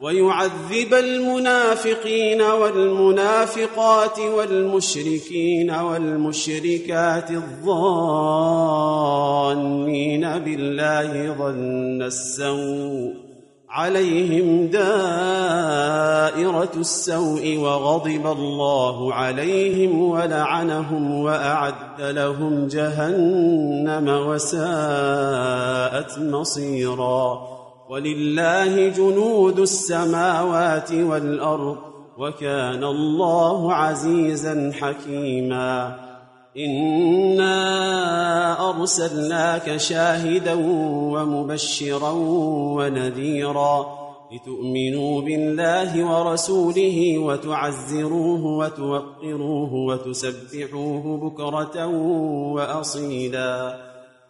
ويعذب المنافقين والمنافقات والمشركين والمشركات الظانين بالله ظن السوء عليهم دائرة السوء وغضب الله عليهم ولعنهم وأعد لهم جهنم وساءت مصيرا ولله جنود السماوات والأرض وكان الله عزيزا حكيما إنا أرسلناك شاهدا ومبشرا ونذيرا لتؤمنوا بالله ورسوله وتعزروه وتوقروه وتسبحوه بكرة وأصيلا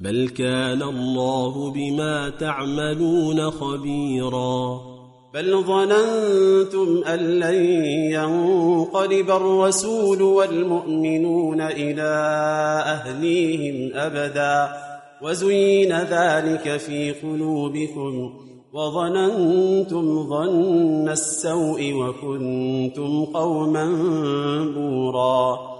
بل كان الله بما تعملون خبيرا بل ظننتم ان لن ينقلب الرسول والمؤمنون إلى اهليهم ابدا وزين ذلك في قلوبكم وظننتم ظن السوء وكنتم قوما بورا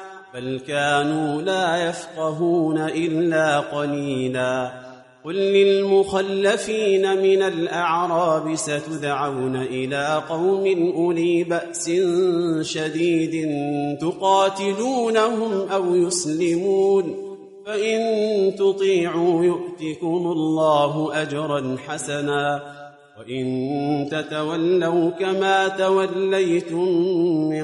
بل كانوا لا يفقهون إلا قليلا. قل للمخلفين من الأعراب ستدعون إلى قوم أولي بأس شديد تقاتلونهم أو يسلمون. فإن تطيعوا يؤتكم الله أجرا حسنا. وإن تتولوا كما توليتم من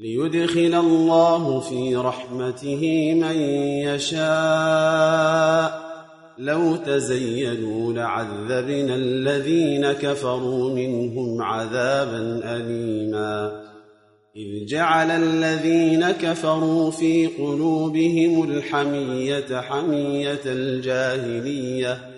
ليدخل الله في رحمته من يشاء. لو تزينوا لعذبنا الذين كفروا منهم عذابا أليما. إذ جعل الذين كفروا في قلوبهم الحمية حمية الجاهلية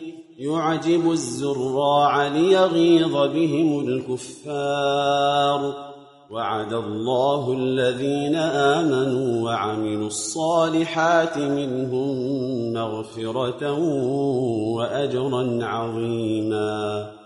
يعجب الزراع ليغيظ بهم الكفار وعد الله الذين آمنوا وعملوا الصالحات منهم مغفرة وأجرا عظيماً